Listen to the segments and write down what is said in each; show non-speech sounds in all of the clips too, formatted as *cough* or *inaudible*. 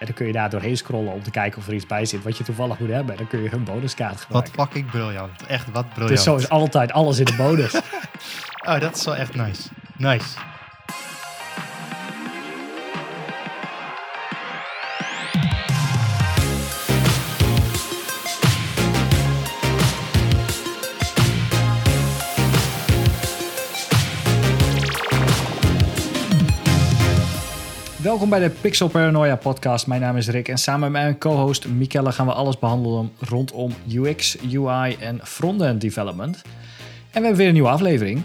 En dan kun je daar doorheen scrollen om te kijken of er iets bij zit wat je toevallig moet hebben. En dan kun je hun bonuskaart Wat gebruiken. fucking briljant. Echt, wat briljant. Dus zo is altijd alles in de bonus. *laughs* Oh, dat is wel echt nice. Nice. Welkom bij de Pixel Paranoia podcast. Mijn naam is Rick en samen met mijn co-host Michelle gaan we alles behandelen rondom UX, UI en frontend development. En we hebben weer een nieuwe aflevering.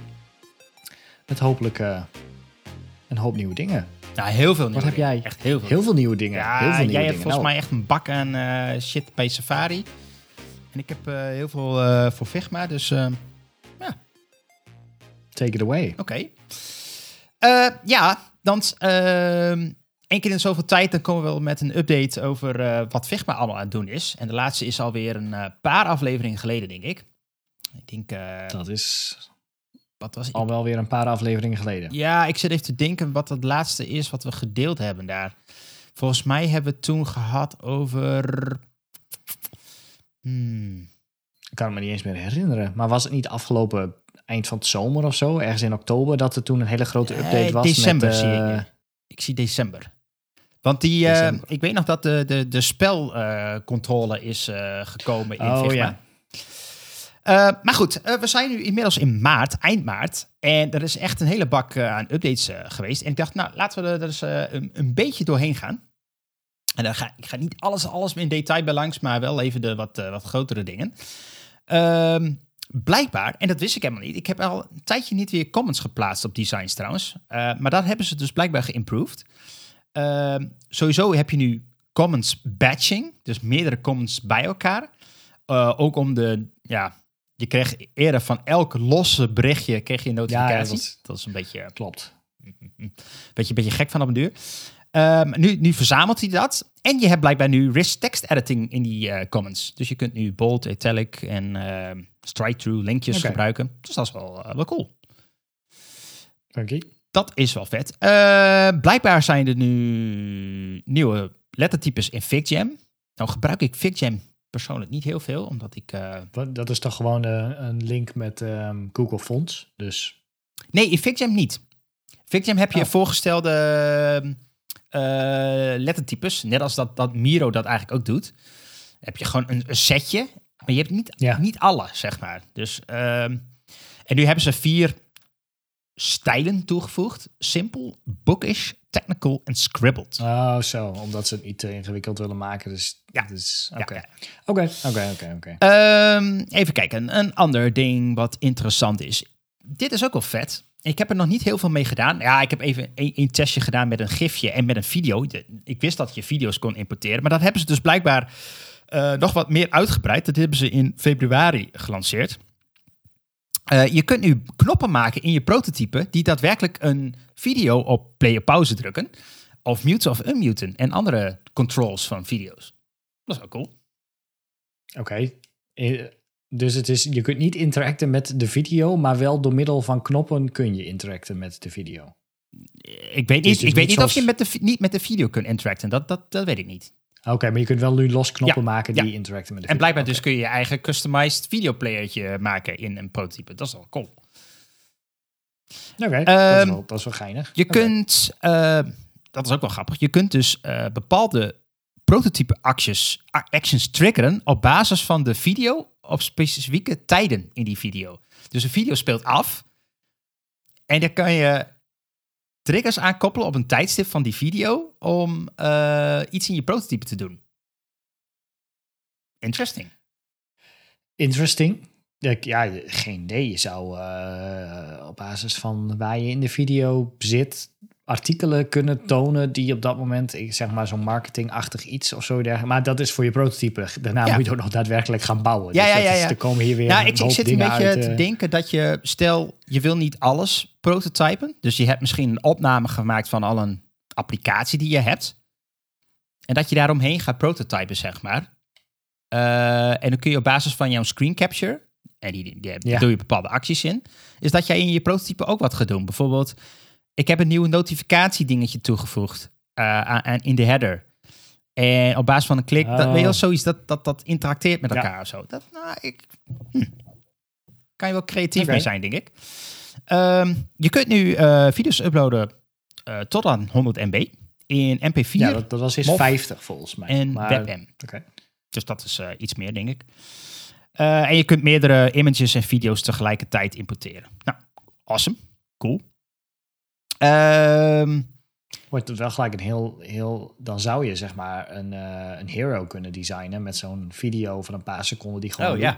Met hopelijk eh, een hoop nieuwe dingen. Nou, heel veel nieuwe heb dingen. jij? Echt heel veel. Heel veel nieuwe dingen. Ja, heel veel nieuwe jij hebt dingen. volgens Nou, mij echt een bak aan eh, shit bij Safari. En ik heb eh, heel veel voor Figma, dus eh, Take it away. oké. Ja, dan ehm één keer in zoveel tijd dan komen we wel met een update over eh, wat Figma allemaal aan het doen is. En de laatste is alweer een eh, paar afleveringen geleden, denk ik. Ik denk, eh, Dat is wat was al wel weer een paar afleveringen geleden. Ja, ik zit even te denken wat het laatste is wat we gedeeld hebben daar. Volgens mij hebben we het toen gehad over. Hmm. Ik kan me niet eens meer herinneren. Maar was het niet afgelopen eind van het zomer of zo? Ergens in oktober dat er toen een hele grote update was. december met, zie ik. Ik zie december. Want die, eh, ik weet nog dat de, de, de spelcontrole is eh, gekomen in Oh, Figma. ja. Eh, maar goed, eh, we zijn nu inmiddels in maart, eind maart. En er is echt een hele bak eh, aan updates eh, geweest. En ik dacht, nou, laten we er dus eh, een, een beetje doorheen gaan. En dan ga, ik ga niet alles, alles in detail bij langs, maar wel even de wat, eh, wat grotere dingen. Ehm, blijkbaar, en dat wist ik helemaal niet. Ik heb al een tijdje niet weer comments geplaatst op designs trouwens. Eh, maar daar hebben ze dus blijkbaar geïmproved. Ehm, sowieso heb je nu comments batching, dus meerdere comments bij elkaar. Eh, ook om de, ja, je kreeg eerder van elk losse berichtje kreeg je een notificatie. dat is- dat is een beetje Klopt. *laughs* Beetje, beetje gek van op een duur. Ehm, nu, nu verzamelt hij dat. En je hebt blijkbaar nu rich text editing in die eh, comments. Dus je kunt nu bold, italic en ehm strike-through linkjes gebruiken. Dus dat is wel, eh, wel cool. Dank je. Dat is wel vet. Eh, blijkbaar zijn er nu nieuwe lettertypes in FigJam. Nou gebruik ik FigJam persoonlijk niet heel veel, omdat ik... Wat- Dat is toch gewoon eh, een link met ehm, Google Fonts. Dus Nee, in FigJam niet. FigJam heb je Oh. voorgestelde lettertypes. Net als dat, dat Miro dat eigenlijk ook doet. Heb je gewoon een, een setje. Maar je hebt niet, Ja. niet alle, zeg maar. Dus, ehm, en nu hebben ze vier stijlen toegevoegd. Simple, bookish, technical en scribbled. oh, zo, omdat ze het niet te ingewikkeld willen maken. Dus Ja. Dus, oké. Oké, oké, oké. Ehm, even kijken, een ander ding wat interessant is. Dit is ook wel vet. Ik heb er nog niet heel veel mee gedaan. Ja, ik heb even een, een testje gedaan met een gifje en met een video. De- Ik wist dat je video's kon importeren, maar dat hebben ze dus blijkbaar eh, nog wat meer uitgebreid. Dat hebben ze in februari gelanceerd. Eh, je kunt nu knoppen maken in je prototype die daadwerkelijk een video op play of pauze drukken. Of muten of unmuten en andere controls van video's. Dat is wel cool. Oké. Eh, Dus het is, je kunt niet interacten met de video, maar wel door middel van knoppen kun je interacten met de video. Ik weet Dus niet, ik weet niet of je met de, niet met de video kunt interacten. Dat, dat, dat weet ik niet. Oké, maar je kunt wel nu los knoppen Ja, maken ja. die interacten met de En video. blijkbaar dus kun je je eigen customized videoplayertje maken in een prototype. Dat is wel cool. Oké, dat, is Ehm, wel- dat is wel geinig. Je kunt, eh, dat is ook wel grappig, je kunt dus eh, bepaalde prototype actions, a- actions triggeren op basis van de video op specifieke tijden in die video. Dus een video speelt af en dan kan je triggers aankoppelen op een tijdstip van die video om eh, iets in je prototype te doen. Interesting. Interesting. Ja, geen idee. Je zou eh, op basis van waar je in de video zit, artikelen kunnen tonen die op dat moment, ik zeg maar zo'n marketingachtig iets of zo dergelijke. Maar dat is voor je prototype. Daarna Ja. moet je ook nog daadwerkelijk gaan bouwen. Ja, dus ja, ja, is- er komen hier weer Nou, ik, zit een beetje uit, te eh, denken dat je, stel, je wil niet alles prototypen. Dus je hebt misschien een opname gemaakt van al een applicatie die je hebt. En dat je daaromheen gaat prototypen, zeg maar. Eh, en dan kun je op basis van jouw screen capture, en die, die, die Ja. doe je bepaalde acties in, is dat jij in je prototype ook wat gaat doen. Bijvoorbeeld, ik heb een nieuwe notificatie dingetje toegevoegd eh, aan, in de header. En op basis van een klik, dat, Oh. weet je wel, zoiets dat, dat, dat interacteert met Ja. elkaar of zo. Dat, nou, ik, hm. Kan je wel creatief mee zijn, denk ik. Ehm, je kunt nu eh, video's uploaden eh, tot aan 100 MB in MP4 Ja, dat, dat was eens MOV 50 volgens mij. en Maar- WebM. Dus dat is iets meer, denk ik. En je kunt meerdere images en video's tegelijkertijd importeren. Nou, awesome. Cool. Ehm, Wordt het wel gelijk een heel, heel... Dan zou je zeg maar een, eh, een hero kunnen designen met zo'n video van een paar seconden die gewoon Oh, ja.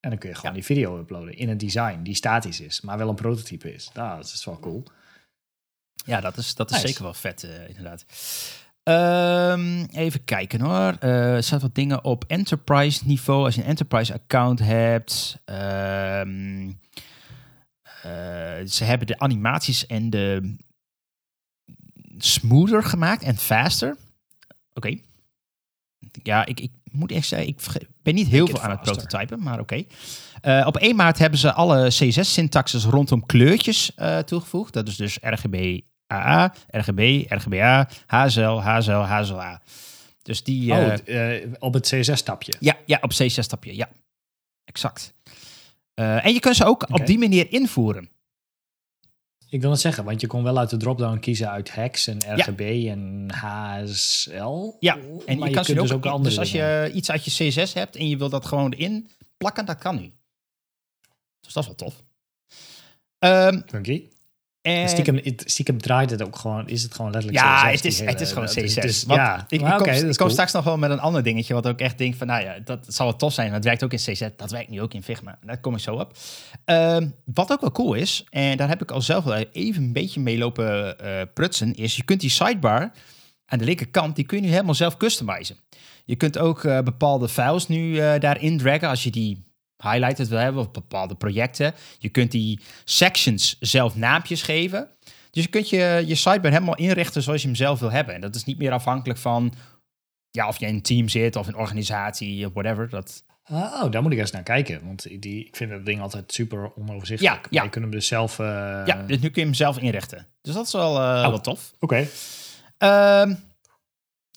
En dan kun je gewoon die video uploaden in een design die statisch is, maar wel een prototype is. Nou, dat is wel cool. ja, dat is, dat is Nice. zeker wel vet, eh, inderdaad. Ehm, even kijken hoor. Eh, er staan wat dingen op enterprise niveau. Als je een enterprise account hebt. Ehm, eh, ze hebben de animaties en de smoother gemaakt en faster. Oké. Ja, ik, ik moet echt zeggen, ik ben niet heel veel aan het prototypen, maar oké. Eh, op 1 maart hebben ze alle CSS-syntaxes rondom kleurtjes eh, toegevoegd. Dat is dus RGB AA, RGB, RGBA, HSL, HSL, HSLA. Dus die... oh, eh, het, eh, op het CSS-stapje. ja, ja, op C6-stapje, ja. Exact. Eh, en je kunt ze ook op die manier invoeren. Ik wil het zeggen, want je kon wel uit de dropdown kiezen uit hex en RGB en HSL. Ja, en je kan kunt dus ook andere Dus als je iets uit je C6 hebt en je wil dat gewoon erin plakken, dat kan nu. Dus dat is wel tof. Ehm, Funky. En, Stiekem, stiekem draait het ook gewoon, is het gewoon letterlijk ja, het is, hele- het is gewoon dat C6. het is- Want ja, ik, kom, oké, dat ik is kom cool. straks nog wel met een ander dingetje, wat ook echt denk van, nou ja, dat zal wel tof zijn. Het werkt ook in C6, dat werkt nu ook in Figma. Daar kom ik zo op. Ehm, wat ook wel cool is, en daar heb ik al zelf wel even een beetje mee lopen eh, prutsen, is je kunt die sidebar aan de linkerkant, die kun je nu helemaal zelf customizen. Je kunt ook eh, bepaalde files nu eh, daarin draggen als je die highlighted wil hebben of bepaalde projecten. Je kunt die sections zelf naampjes geven. Dus je kunt je, je sidebar helemaal inrichten zoals je hem zelf wil hebben. En dat is niet meer afhankelijk van ja, of je in een team zit of een organisatie of whatever. Dat, Oh, daar moet ik eens naar kijken. Want die, ik vind dat ding altijd super onoverzichtelijk. Ja, Maar ja. je kunt hem dus zelf... eh, ja, dus nu kun je hem zelf inrichten. Dus dat is wel, eh, Oh. wel tof. Oké. Ehm,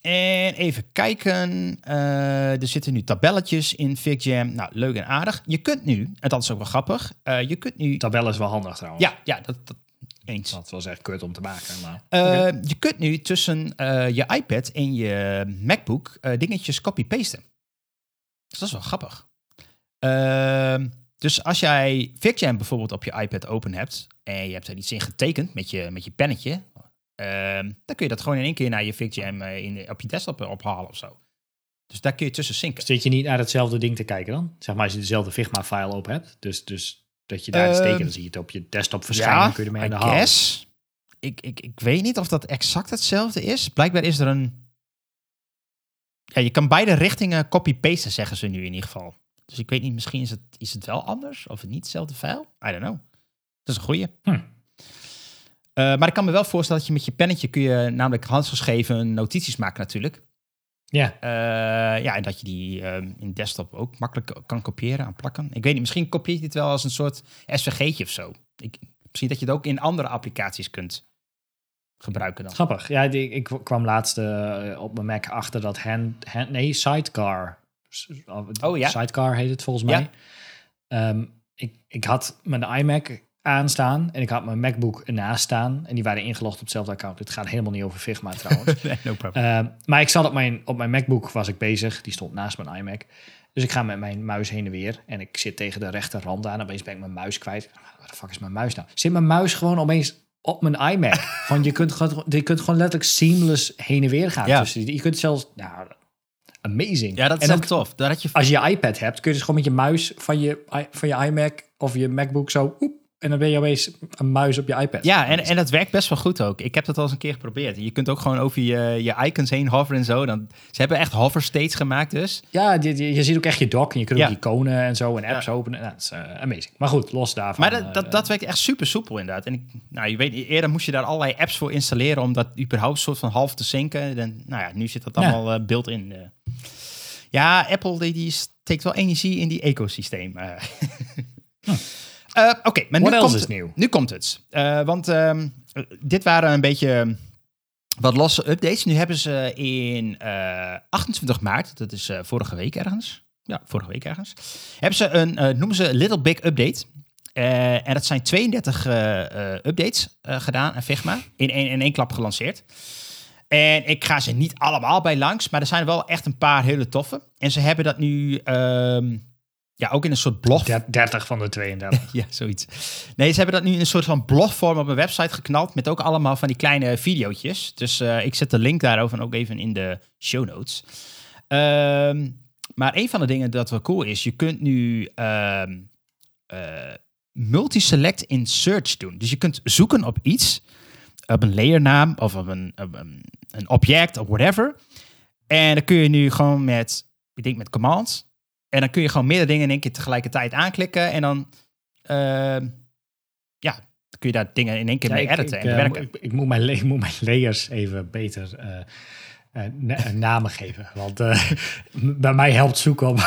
en even kijken. Eh, er zitten nu tabelletjes in FigJam. Nou, leuk en aardig. Je kunt nu, en dat is ook wel grappig, eh, je kunt nu... Tabel is wel handig trouwens. Ja, ja dat, dat eens. Dat was echt kut om te maken. Maar, Eh. Je kunt nu tussen je iPad en je MacBook dingetjes copy-pasten. Dus dat is wel grappig. Ehm, dus als jij FigJam bijvoorbeeld op je iPad open hebt en je hebt er iets in getekend met je, met je pennetje, ehm, dan kun je dat gewoon in één keer naar je FigJam eh, in, op je desktop eh, ophalen of zo. Dus daar kun je tussen synken. Zit je niet naar hetzelfde ding te kijken dan? Zeg maar als je dezelfde Figma-file open hebt. Dus, dus dat je daar iets Ehm, tekent, dan zie je het op je desktop verschijnen. dan kun je ermee aan de. Ik, ik, ik weet niet of dat exact hetzelfde is. Blijkbaar is er een... Ja, je kan beide richtingen copy-pasten, zeggen ze nu in ieder geval. Dus ik weet niet, misschien is het, is het wel anders. Of het niet hetzelfde file. I don't know. Dat is een goeie. Hm. Eh, maar ik kan me wel voorstellen dat je met je pennetje kun je namelijk handgeschreven notities maken natuurlijk. Ja, Eh, ja, en dat je die ehm, in desktop ook makkelijk kan kopiëren en plakken. Ik weet niet, misschien kopieert je het wel als een soort SVG'tje of zo. Ik, misschien dat je het ook in andere applicaties kunt gebruiken dan. grappig. Ja, die, ik kwam laatst eh, op mijn Mac achter dat hand, hand nee, Sidecar. S- Oh, ja. Sidecar heet het volgens Ja. mij. Ehm, ik, ik had mijn iMac aanstaan en ik had mijn MacBook ernaast staan. En die waren ingelogd op hetzelfde account. Het gaat helemaal niet over Figma *laughs* trouwens. Nee, no. Ehm, maar ik zat op mijn, op mijn MacBook was ik bezig. Die stond naast mijn iMac. Dus ik ga met mijn muis heen en weer. En ik zit tegen de rechterrand aan. Opeens ben ik mijn muis kwijt. Waar de fuck is mijn muis nou? Zit mijn muis gewoon opeens op mijn iMac? *laughs* Van je kunt, gewoon, je kunt gewoon letterlijk seamless heen en weer gaan. Ja. je kunt zelfs... Nou, amazing. ja, dat is en ook tof. Daar had je... als je je iPad hebt, kun je dus gewoon met je muis van je, van je iMac of je MacBook zo... oep, en dan ben je opeens een muis op je iPad. Ja, en, en dat werkt best wel goed ook. Ik heb dat al eens een keer geprobeerd. Je kunt ook gewoon over je, je icons heen hoveren en zo. Dan, ze hebben echt hover states gemaakt dus. Ja, je, je, je ziet ook echt je dock en je kunt Ja. ook iconen en zo en apps Ja. openen. Nou, dat is eh, amazing. Maar goed, los daarvan. Maar dat, dat, eh, dat werkt echt super soepel inderdaad. En ik, nou, je weet, eerder moest je daar allerlei apps voor installeren om dat überhaupt soort van half te zinken. Dan, nou ja, nu zit dat Ja. allemaal eh beeld in. Ja, Apple die, die steekt wel energie in die ecosysteem. eh. *laughs* Eh, Oké, maar nu What komt, is nieuw? nu komt het. Eh, want ehm, dit waren een beetje wat losse updates. Nu hebben ze in eh 28 maart, dat is eh, vorige week ergens. Ja, vorige week ergens. Hebben ze een, eh, noemen ze Little Big Update. Eh, en dat zijn 32 eh, eh, updates eh, gedaan aan Figma. In één, in één klap gelanceerd. En ik ga ze niet allemaal bij langs, maar er zijn wel echt een paar hele toffe. En ze hebben dat nu ehm, ja, ook in een soort blog. Der- 30 van de 32. *laughs* Ja, zoiets. Nee, ze hebben dat nu in een soort van blogvorm op een website geknald. Met ook allemaal van die kleine videootjes. Dus eh, ik zet de link daarover ook even in de show notes. Ehm, maar een van de dingen dat wel cool is, je kunt nu eh, multi-select in search doen. Dus je kunt zoeken op iets, op een layernaam of op een, op een, een object of whatever. En dan kun je nu gewoon met, ik denk met commands. En dan kun je gewoon meerdere dingen in één keer tegelijkertijd aanklikken. En dan, ehm, ja, kun je daar dingen in één keer Ja, mee ik, editen ik, en eh, werken. ik, ik moet mijn, la- ik moet mijn layers even beter eh, namen geven. Want bij mij helpt zoeken op,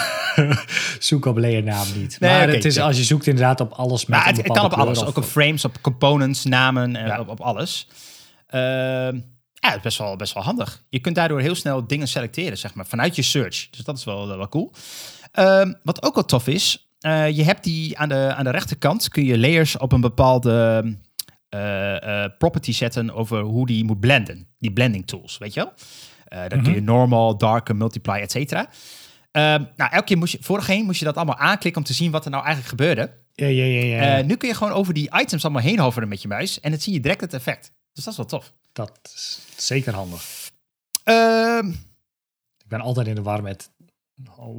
*laughs* zoeken op layernaam niet. Nee, maar het is, ja. als je zoekt inderdaad op alles met Maar het, het kan op alles. Ook op frames, op components, namen, en Ja. op, op alles. Ehm, ja, het is best wel, best wel handig. Je kunt daardoor heel snel dingen selecteren, zeg maar, vanuit je search. Dus dat is wel, wel cool. Ehm, wat ook wel tof is, eh, je hebt die aan de, aan de rechterkant, kun je layers op een bepaalde eh, eh, property zetten over hoe die moet blenden. Die blending tools, weet je wel? Dan kun je normal, darker, multiply, et cetera. Ehm, nou, elke keer moest je, voorheen moest je dat allemaal aanklikken om te zien wat er nou eigenlijk gebeurde. Ja, ja, ja. ja. Nu kun je gewoon over die items allemaal heen hoveren met je muis. En dan zie je direct het effect. Dus dat is wel tof. dat is zeker handig. Ehm, Ik ben altijd in de war met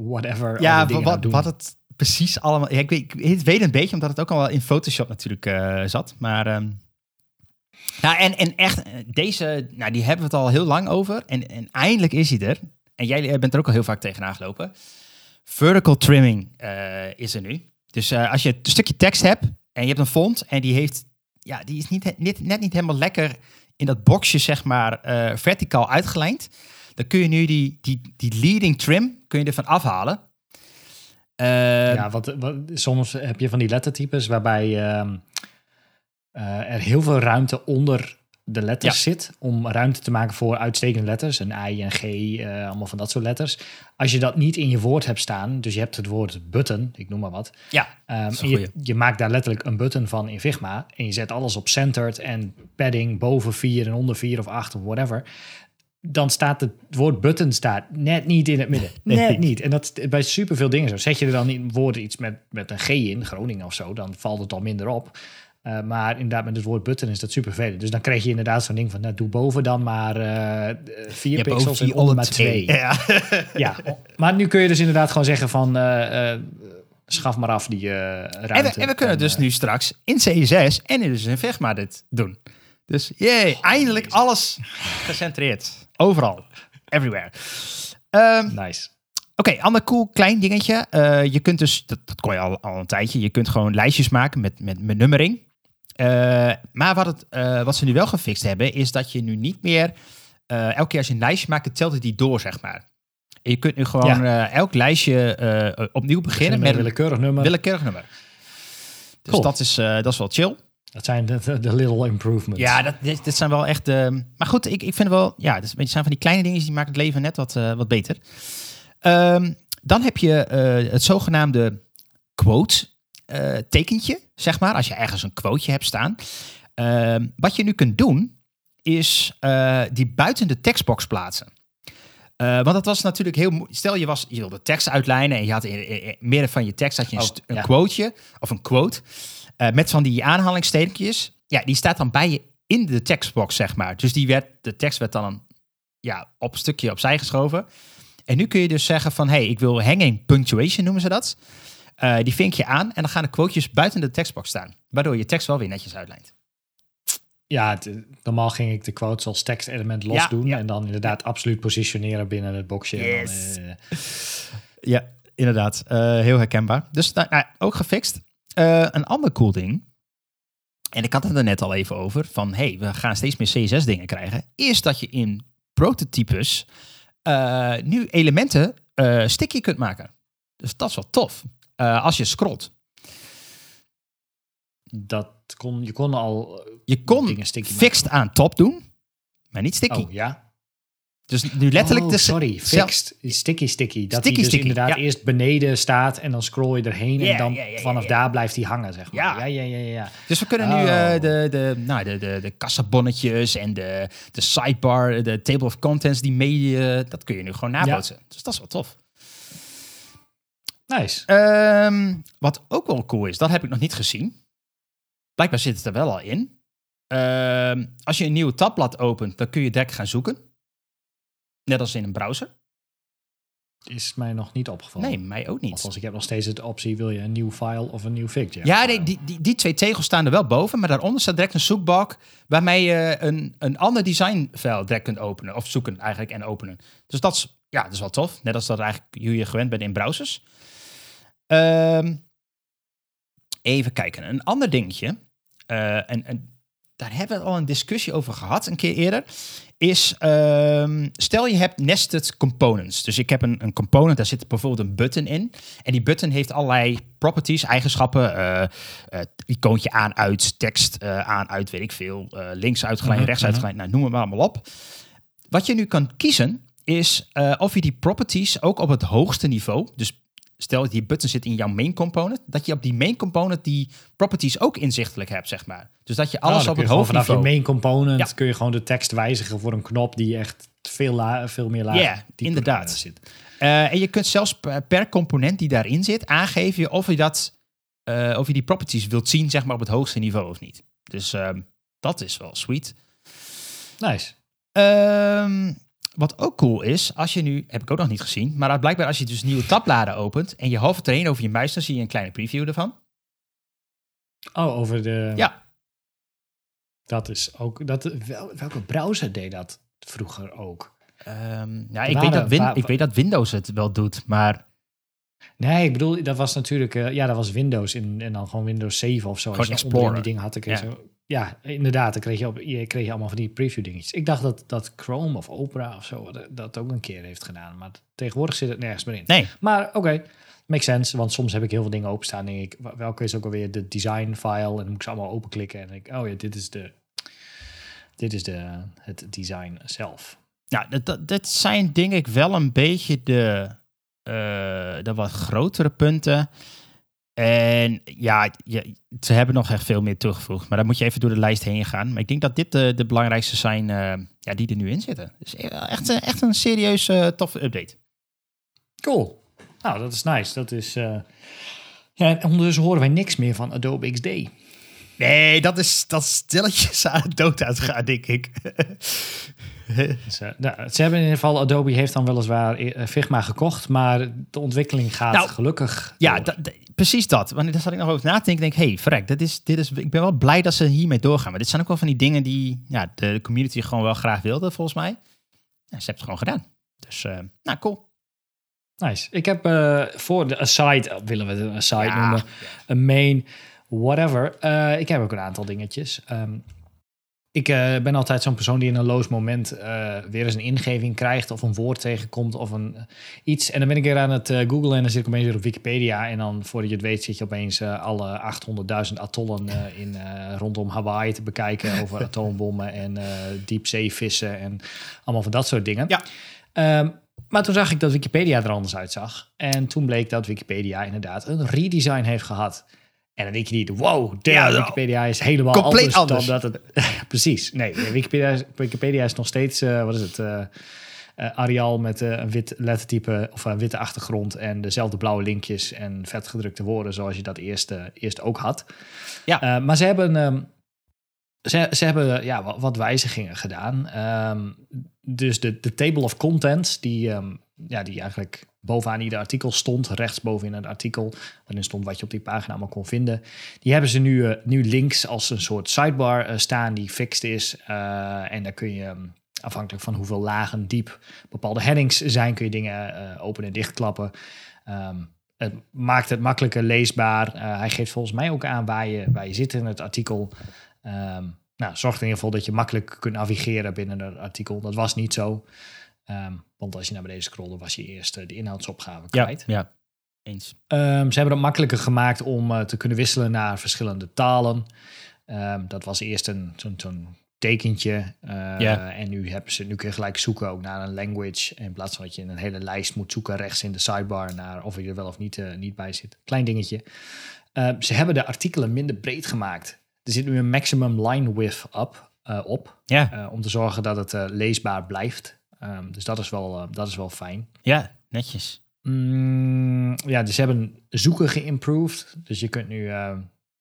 whatever. ja, wat, wat het precies allemaal... Ja, ik, weet, ik weet een beetje, omdat het ook al wel in Photoshop natuurlijk eh, zat. Maar... ehm, nou, en, en echt, eh, deze, nou, die hebben we het al heel lang over. En, en eindelijk is hij er. En jij bent er ook al heel vaak tegenaan gelopen. Vertical trimming eh, is er nu. Dus als je een stukje tekst hebt en je hebt een font en die heeft, ja, die is niet, niet, net niet helemaal lekker in dat boxje, zeg maar, verticaal uitgelijnd. Dan kun je nu die, die, die leading trim kun je ervan afhalen. Eh, Ja, wat, wat, soms heb je van die lettertypes waarbij ehm, eh, er heel veel ruimte onder de letters zit. Om ruimte te maken voor uitstekende letters. Een I, een G, eh, allemaal van dat soort letters. Als je dat niet in je woord hebt staan, dus je hebt het woord button, ik noem maar wat. ja, Ehm, en je, je maakt daar letterlijk een button van in Figma. En je zet alles op centered en padding boven 4 en onder 4 of 8 of whatever. Dan staat het woord button staat net niet in het midden. *laughs* Net niet. En dat is bij superveel dingen zo. Zet je er dan in woorden iets met, met een G in, Groningen of zo, dan valt het al minder op. Eh, maar inderdaad, met het woord button is dat super vervelend. Dus dan krijg je inderdaad zo'n ding van, nou, doe boven dan maar eh vier pixels en onder maar twee. twee. Ja. *laughs* Ja, maar nu kun je dus inderdaad gewoon zeggen van, eh, schaf maar af die ruimte. En we, en we kunnen dus nu straks in CSS en in dus in Figma dit doen. Dus jee, eindelijk alles gecentreerd. Overal. Everywhere. Ehm, Nice. Oké, ander cool klein dingetje. Eh, je kunt dus, dat, dat kon je al, al een tijdje, je kunt gewoon lijstjes maken met, met, met nummering. Eh, maar wat, het, eh, wat ze nu wel gefixt hebben, is dat je nu niet meer, elke keer als je een lijstje maakt, telt het die door, zeg maar. En je kunt nu gewoon elk lijstje opnieuw beginnen Beginnen met met een willekeurig nummer. willekeurig nummer. Dus Cool. dat, is, dat is wel chill. Dat zijn de, de, de little improvements. Ja, dat, dit, zijn wel echt. eh, maar goed, ik, ik vind wel. Ja, het zijn van die kleine dingen die maken het leven net wat, eh, wat beter. Ehm, dan heb je eh, het zogenaamde quote eh, tekentje, zeg maar. Als je ergens een quoteje hebt staan. Ehm, wat je nu kunt doen, is die buiten de tekstbox plaatsen. Want dat was natuurlijk heel moeilijk. Stel je, was, je wilde tekst uitlijnen en je had in, in, in midden van je tekst had je een, Oh, een quoteje of een quote eh, met van die aanhalingstekentjes. Ja, die staat dan bij je in de tekstbox, zeg maar. Dus die werd, de tekst werd dan een, ja, op een stukje opzij geschoven. En nu kun je dus zeggen van, hey, ik wil hanging punctuation noemen ze dat. Eh, die vink je aan en dan gaan de quotejes buiten de tekstbox staan. Waardoor je tekst wel weer netjes uitlijnt. Ja, het- normaal ging ik de quotes als tekstelement los Ja, doen. ja. En dan inderdaad absoluut positioneren binnen het boxje. Dan, eh, Ja, inderdaad. Eh, heel herkenbaar. Dus nou, nou, ook gefixt. Eh, een ander cool ding. En ik had het er net al even over. Van hey, we gaan steeds meer CSS dingen krijgen. Is dat je in prototypes eh, nu elementen eh sticky kunt maken. Dus dat is wel tof. Als je scrolt. dat kon, je kon al Je kon dingen sticky fixed aan top doen. maar niet sticky. Oh, ja. Dus nu letterlijk... Oh, de sorry, zelf- fixed. Sticky sticky. Dat Sticky dus sticky, inderdaad ja. eerst beneden staat en dan scroll je erheen en dan vanaf daar blijft hij hangen, zeg maar. Ja. Ja, ja, ja, ja. Dus we kunnen nu Oh. eh, de, de, nou, de, de, de kassabonnetjes en de, de sidebar, de table of contents, die mee, eh, dat kun je nu gewoon nabootsen. Dus dat is wel tof. Nice. Ehm, wat ook wel cool is, dat heb ik nog niet gezien. Blijkbaar zit het er wel al in. Ehm, als je een nieuw tabblad opent, dan kun je direct gaan zoeken. Net als in een browser. Is mij nog niet opgevallen. Nee, mij ook niet. Althans, ik heb nog steeds de optie, wil je een nieuw file of een nieuw fig? Ja, nee, die, die, die twee tegels staan er wel boven, maar daaronder staat direct een zoekbalk waarmee je een, een ander designfile direct kunt openen. Of zoeken eigenlijk en openen. Dus dat is, ja, dat is wel tof. Net als dat eigenlijk hoe je gewend bent in browsers. Ehm, even kijken. Een ander dingetje. eh, en, en daar hebben we al een discussie over gehad een keer eerder. Is, ehm, stel je hebt nested components. Dus ik heb een, een component, daar zit bijvoorbeeld een button in. En die button heeft allerlei properties, eigenschappen. eh eh, icoontje aan, uit, tekst eh, aan, uit, weet ik veel. links uitgeleid, Mhm, rechts mhm. uitgeleid. Nou, noem het maar allemaal op. Wat je nu kan kiezen, is of je die properties ook op het hoogste niveau... Dus stel dat die button zit in jouw main component... dat je op die main component die properties ook inzichtelijk hebt, zeg maar. Dus dat je alles op het hoogste vanaf je main component Ja. kun je gewoon de tekst wijzigen voor een knop die echt veel, la veel meer laag Ja, dieper, inderdaad. zit. Eh, en je kunt zelfs per, per component die daarin zit aangeven of je, dat, eh, of je die properties wilt zien zeg maar, op het hoogste niveau of niet. Dus ehm, dat is wel sweet. Nice. Ehm, wat ook cool is, als je nu, heb ik ook nog niet gezien, maar blijkbaar als je dus nieuwe tabbladen opent en je erheen over je muis, dan zie je een kleine preview ervan. Oh, over de... Ja. Dat is ook... Dat, wel, welke browser deed dat vroeger ook? Ja, Er ik, weet dat Win- ik weet dat Windows het wel doet, maar Nee, ik bedoel, dat was natuurlijk... eh, ja, dat was Windows in, en dan gewoon Windows 7 of zo. Gewoon Explorer. die dingen had, kreeg Ja. zo- ja, inderdaad. Dan kreeg je, op, je kreeg je allemaal van die preview dingetjes. Ik dacht dat, dat Chrome of Opera of zo dat, dat ook een keer heeft gedaan. Maar tegenwoordig zit het nergens meer in. nee. Maar oké, makes sense. Want soms heb ik heel veel dingen openstaan. En denk ik, welke is ook alweer de design file? En dan moet ik ze allemaal openklikken. En ik, oh ja, dit is de... Dit is de, het design zelf. Nou, dat, dat, dat zijn denk ik wel een beetje de, eh, de wat grotere punten. En ja, je, ze hebben nog echt veel meer toegevoegd. Maar dan moet je even door de lijst heen gaan. Maar ik denk dat dit de, de belangrijkste zijn eh, ja, die er nu in zitten. Dus echt, een- echt een serieus eh, toffe update. Cool. Nou, dat is nice. Dat is... eh, Ja, en ondertussen horen wij niks meer van Adobe XD. Nee, dat is, dat stilletjes aan de dood uitgaan, denk ik. *laughs* *laughs* Dus, eh, nou, ze hebben in ieder geval, Adobe heeft dan weliswaar eh, Figma gekocht, maar de ontwikkeling gaat Nou, gelukkig. Ja, door. da- da- precies dat. Want daar zat ik nog over na te denken. Ik denk, hey, verrek, dit is, dit is, ik ben wel blij dat ze hiermee doorgaan. Maar dit zijn ook wel van die dingen die ja, de community gewoon wel graag wilde, volgens mij. Ja, ze hebben het gewoon gedaan. Dus, eh, nou, cool. Nice. Ik heb voor de aside, willen we het een aside Ja. noemen, een main, whatever. Ik heb ook een aantal dingetjes. Ehm, ik eh, ben altijd zo'n persoon die in een loos moment eh, weer eens een ingeving krijgt of een woord tegenkomt of een, eh, iets. En dan ben ik weer aan het googlen en dan zit ik opeens weer op Wikipedia. En dan voordat je het weet zit je opeens alle 800.000 atollen in, rondom Hawaii te bekijken over *laughs* atoombommen en diepzeevissen en allemaal van dat soort dingen. Ja. Ehm, maar toen zag ik dat Wikipedia er anders uitzag. En toen bleek dat Wikipedia inderdaad een redesign heeft gehad. En dan denk je niet, wow, damn, Ja, Wikipedia is helemaal compleet anders, dan dat het... *laughs* Precies, nee, Wikipedia, is- Wikipedia is nog steeds, eh, wat is het, eh, Arial met een wit lettertype of een witte achtergrond en dezelfde blauwe linkjes en vetgedrukte woorden zoals je dat eerst, eerst ook had. Ja. Maar ze hebben, ehm, ze, ze hebben ja, wat, wat wijzigingen gedaan. Ehm, dus de, de table of contents, die, ehm, ja, die eigenlijk bovenaan ieder artikel stond, rechtsboven in het artikel, waarin stond wat je op die pagina allemaal kon vinden. Die hebben ze nu, eh, nu links als een soort sidebar eh, staan die fixed is. Eh, en daar kun je, ehm, afhankelijk van hoeveel lagen diep bepaalde headings zijn, kun je dingen open en dichtklappen. Ehm, het maakt het makkelijker leesbaar. Hij geeft volgens mij ook aan waar je, waar je zit in het artikel. Ehm, nou, zorgt in ieder geval dat je makkelijk kunt navigeren binnen het artikel. Dat was niet zo. Ehm, want als je naar beneden scrolde, was je eerst eh, de inhoudsopgave Ja, kwijt. ja. Eens. Ehm, ze hebben het makkelijker gemaakt om eh, te kunnen wisselen naar verschillende talen. Ehm, dat was eerst een, zo'n, zo'n tekentje. eh, Ja. En nu, hebben ze, nu kun je gelijk zoeken ook naar een language. In plaats van dat je een hele lijst moet zoeken rechts in de sidebar naar of je er wel of niet, niet bij zit. Klein dingetje. Ze hebben de artikelen minder breed gemaakt. Er zit nu een maximum line width up, op. Ja, om te zorgen dat het leesbaar blijft. Ehm, dus dat is, wel, eh, dat is wel fijn. ja, netjes. Mm, ja, dus ze hebben zoeken geïmproved. Dus je kunt nu, eh,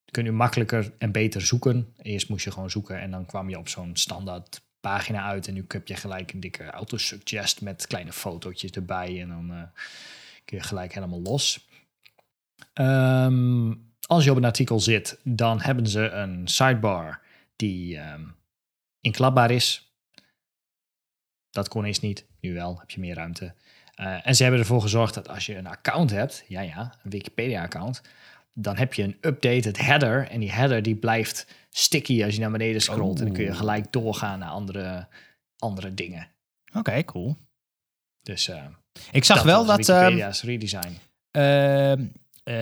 je kunt nu makkelijker en beter zoeken. Eerst moest je gewoon zoeken en dan kwam je op zo'n standaard pagina uit. En nu heb je gelijk een dikke autosuggest met kleine fotootjes erbij. En dan eh, kun je gelijk helemaal los. Ehm, als je op een artikel zit, dan hebben ze een sidebar die ehm, inklapbaar is. Dat kon eerst niet. Nu wel, heb je meer ruimte. Eh, en ze hebben ervoor gezorgd dat als je een account hebt, ja ja, een Wikipedia-account, dan heb je een updated header. En die header die blijft sticky als je naar beneden scrolt. En dan kun je Oh. gelijk doorgaan naar andere, andere dingen. Oké, cool. Dus eh, Ik zag dat wel dat ehm, Wikipedia's redesign. ehm, eh,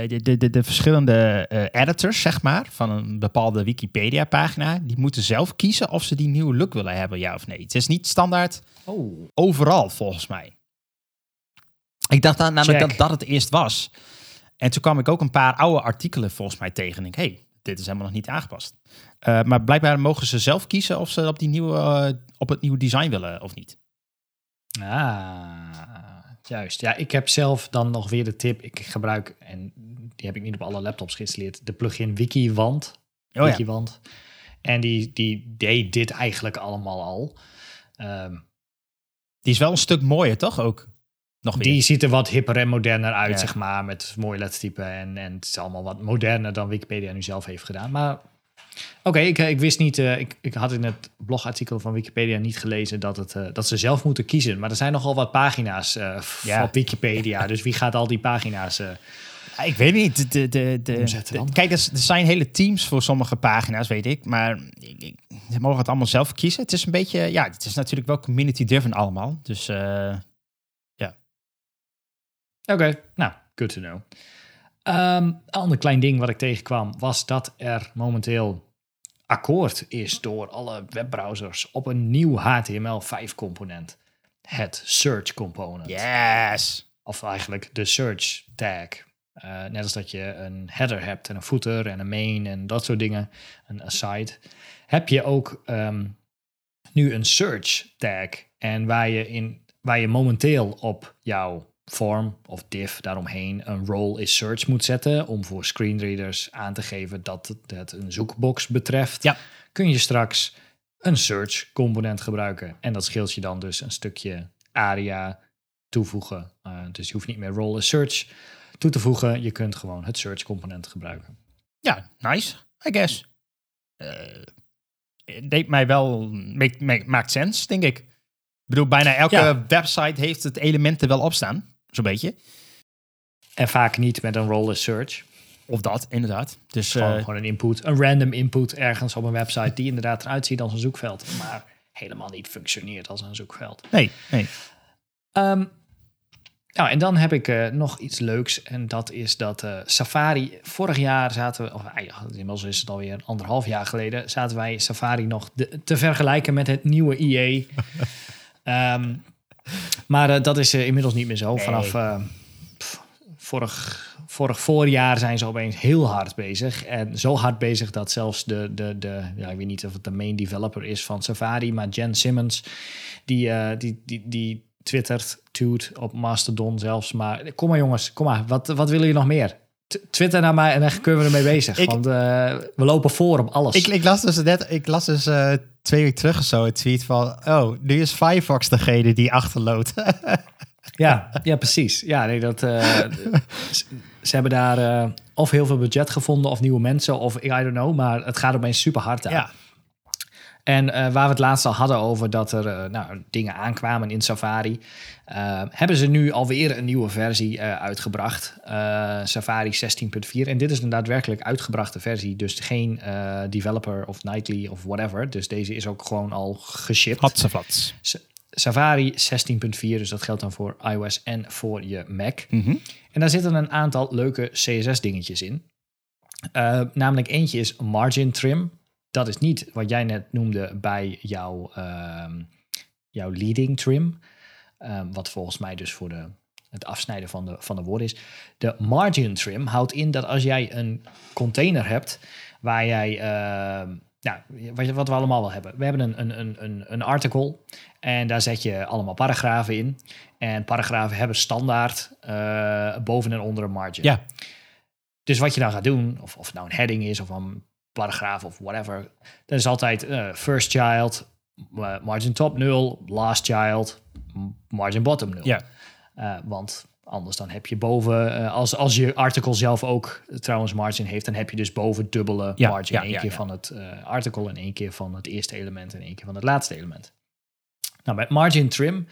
de, de, de, de verschillende eh, editors, zeg maar, van een bepaalde Wikipedia-pagina, die moeten zelf kiezen of ze die nieuwe look willen hebben, ja of nee. Het is niet standaard Oh, overal, volgens mij. Ik dacht dan namelijk Check. dat dat het eerst was. En toen kwam ik ook een paar oude artikelen volgens mij tegen. En ik, hey, dit is helemaal nog niet aangepast. Eh, maar blijkbaar mogen ze zelf kiezen of ze op, die nieuwe, eh, op het nieuwe design willen of niet. ah, juist. Ja, ik heb zelf dan nog weer de tip. Ik gebruik, en die heb ik niet op alle laptops geïnstalleerd, de plugin WikiWand. Oh ja. Wikiwand. En die, die deed dit eigenlijk allemaal al. Ehm, Die is wel een stuk mooier, toch ook? Nog weer. die ziet er wat hipper en moderner uit, Ja. zeg maar. Met mooie lettertypen. En, en het is allemaal wat moderner dan Wikipedia nu zelf heeft gedaan. Maar oké, ik, ik wist niet... eh, ik, ik had in het blogartikel van Wikipedia niet gelezen dat, het, eh, dat ze zelf moeten kiezen. Maar er zijn nogal wat pagina's eh, Ja. op Wikipedia. *laughs* dus wie gaat al die pagina's... eh, Ja, ik weet niet. De, de, de, kijk, er, zijn hele teams voor sommige pagina's, weet ik. Maar ik, ik- ze mogen het allemaal zelf kiezen. Het is een beetje, ja, het is natuurlijk wel community-driven allemaal. Dus eh, Oké, nou, good to know. Ehm, een ander klein ding wat ik tegenkwam was dat er momenteel akkoord is door alle webbrowsers op een nieuw HTML5 component. Het search component. yes. Of eigenlijk de search tag. Eh, net als dat je een header hebt en een footer en een main en dat soort dingen. Een aside. Heb je ook ehm, nu een search tag. En waar je, in, waar je momenteel op jouw form of div daaromheen een role is search moet zetten. Om voor screenreaders aan te geven dat het, een zoekbox betreft. Ja. Kun je straks een search component gebruiken. En dat scheelt je dan dus een stukje ARIA toevoegen. Uh, dus je hoeft niet meer role as search toe te voegen. Je kunt gewoon het search component gebruiken. Ja, nice, I guess. Eh, het deed mij wel, make, make- maakt sens, denk ik. Ik bedoel, bijna elke Ja. website heeft het element er wel op staan. Zo'n beetje. En vaak niet met een role as search. Of dat, inderdaad. Dus Gewoon, eh, gewoon een input, een random input ergens op een website die inderdaad eruit ziet als een zoekveld. Maar helemaal niet functioneert als een zoekveld. nee, nee. Nou, en dan heb ik eh, nog iets leuks. En dat is dat eh, Safari... Vorig jaar zaten we... Of eigenlijk, inmiddels is het alweer anderhalf jaar geleden... zaten wij Safari nog de- te vergelijken met het nieuwe IE. *laughs* Ehm, maar eh, dat is eh, inmiddels niet meer zo. Nee. Vanaf eh, pff, vorig, vorig voorjaar zijn ze opeens heel hard bezig. En zo hard bezig dat zelfs de... de, de ja, ik weet niet of het de main developer is van Safari... maar Jen Simmons, die, die, die, die twittert, toot op Mastodon zelfs. Maar kom maar jongens, kom maar. Wat, wat willen jullie nog meer? Twitter naar mij en dan kunnen we ermee bezig. Ik- want eh, we lopen voor op alles. Ik, ik las dus net, ik las dus eh, twee weken terug of zo een tweet van, oh, nu is Firefox degene die achterloopt. *laughs* ja, ja, precies. Ja, nee, dat, eh, *laughs* ze, hebben daar of heel veel budget gevonden of nieuwe mensen of I don't know. Maar het gaat opeens super hard aan. ja, En eh, waar we het laatst al hadden over dat er eh, nou, dingen aankwamen in Safari, eh, hebben ze nu alweer een nieuwe versie uitgebracht. Safari 16.4. En dit is een daadwerkelijk uitgebrachte versie. Dus geen developer of nightly of whatever. Dus deze is ook gewoon al geshipped. Safari 16.4, dus dat geldt dan voor iOS en voor je Mac. Mhm. En daar zitten een aantal leuke CSS-dingetjes in. Namelijk eentje is margin trim. Dat is niet wat jij net noemde bij jouw, ehm, jouw leading trim. Ehm, wat volgens mij dus voor de, het afsnijden van de, van de woorden is. De margin trim houdt in dat als jij een container hebt waar jij, ehm, nou, wat, we allemaal wel hebben. We hebben een, een, een, een, een article en daar zet je allemaal paragrafen in. En paragrafen hebben standaard eh, boven en onder een margin. Ja. Dus wat je dan gaat doen, of, of het nou een heading is of een paragraaf of whatever, dan is altijd eh, first child, eh, margin top 0, last child, margin bottom 0. Ja. Eh, want anders dan heb je boven, als, als je artikel zelf ook trouwens margin heeft, dan heb je dus boven dubbele Ja, margin. ja, Eén ja, keer van het artikel en één keer van het eerste element en één keer van het laatste element. Nou, met margin trim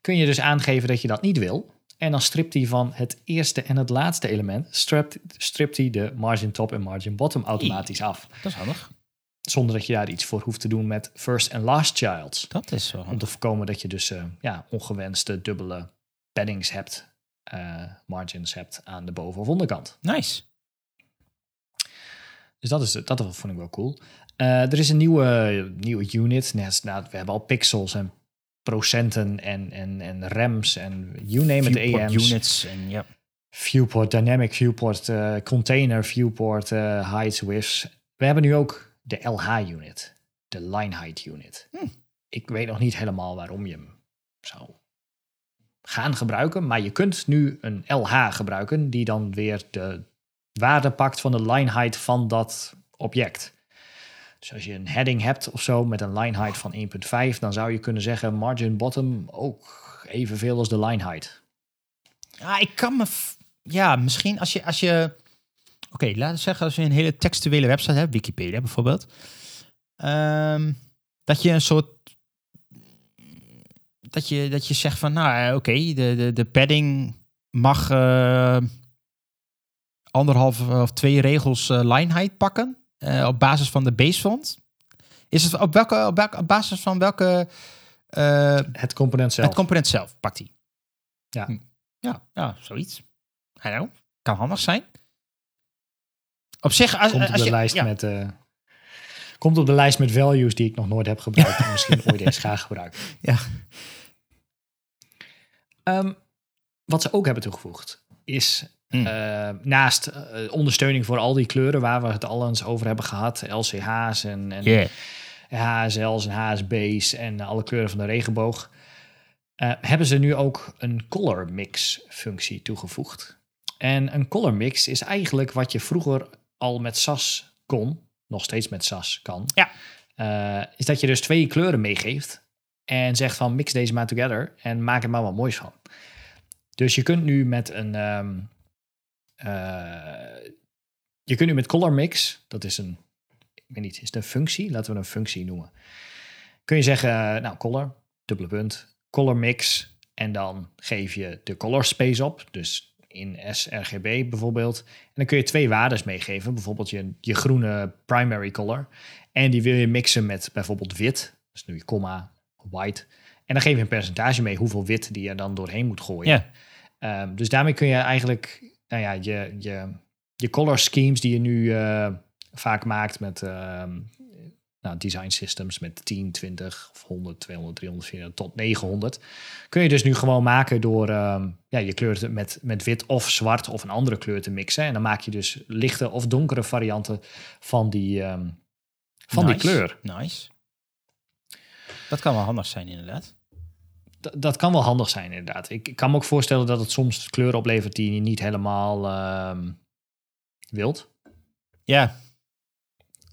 kun je dus aangeven dat je dat niet wil. En dan stript hij van het eerste en het laatste element, stript, stript hij de margin top en margin bottom automatisch af. Dat is handig. Zonder dat je daar iets voor hoeft te doen met first en last childs. Dat is wel Om te voorkomen dat je dus eh, ja, ongewenste dubbele paddings hebt, eh, margins hebt aan de boven- of onderkant. Nice. Dus dat, is, dat vond ik wel cool. Eh, er is een nieuwe, nieuwe unit. Net, nou, we hebben al pixels en procenten en, en, en rems en you name it, AM's. units en ja. Viewport, dynamic viewport, eh, container viewport, eh heights, widths. We hebben nu ook de LH-unit, de line height unit. Hm. Ik weet nog niet helemaal waarom je hem zou gaan gebruiken, maar je kunt nu een LH gebruiken die dan weer de waarde pakt van de line height van dat object. Dus als je een heading hebt of zo met een line height van 1.5, dan zou je kunnen zeggen margin bottom ook evenveel als de line height. Ah, ik kan me... Ja, misschien als je... Als je Oké, laten we zeggen als je een hele textuele website hebt, Wikipedia bijvoorbeeld. ehm, dat je een soort... Dat je, dat je zegt van, nou eh, oké, de, de, de padding mag eh, anderhalf of twee regels eh, line height pakken. Eh, op basis van de base font. Is het op, welke, op, welke, op basis van welke... eh, Het component zelf. het component zelf pakt hij. Ja. Hm. Ja, ja, zoiets. Know. Kan handig zijn. Op zich, als, komt op als de je, lijst ja, met eh, komt op de lijst met values die ik nog nooit heb gebruikt *laughs* en misschien ooit eens ga gebruiken. Ja. Ehm, wat ze ook hebben toegevoegd is Hmm. eh, naast eh, ondersteuning voor al die kleuren waar we het al eens over hebben gehad, LCH's en, en Yeah. HSL's en HSB's en alle kleuren van de regenboog, eh, hebben ze nu ook een color mix functie toegevoegd. En een color mix is eigenlijk wat je vroeger al met SAS kon, nog steeds met SAS kan. Ja. Is dat je dus twee kleuren meegeeft en zegt van mix deze maar together en maak er maar wat moois van. Dus je kunt nu met een ehm, eh, je kunt nu met color mix, dat is een ik weet niet, is het een functie? Laten we een functie noemen. Kun je zeggen, eh, nou, color, dubbele punt, color mix. En dan geef je de color space op. Dus in sRGB bijvoorbeeld. En dan kun je twee waardes meegeven. Bijvoorbeeld je, je groene primary color. En die wil je mixen met bijvoorbeeld wit. Dus nu je comma, white. En dan geef je een percentage mee hoeveel wit die je dan doorheen moet gooien. Ja. Ehm, dus daarmee kun je eigenlijk, nou ja, je, je, je color schemes die je nu eh, vaak maakt met ehm, nou, design systems met 10, 20 of 100, 200, 300, 400 tot 900. Kun je dus nu gewoon maken door ehm, ja, je kleur met, met wit of zwart of een andere kleur te mixen. En dan maak je dus lichte of donkere varianten van die, ehm, van die kleur. Nice. Dat kan wel handig zijn, inderdaad. Dat kan wel handig zijn, inderdaad. Ik, ik kan me ook voorstellen dat het soms kleuren oplevert die je niet helemaal ehm, wilt. Ja,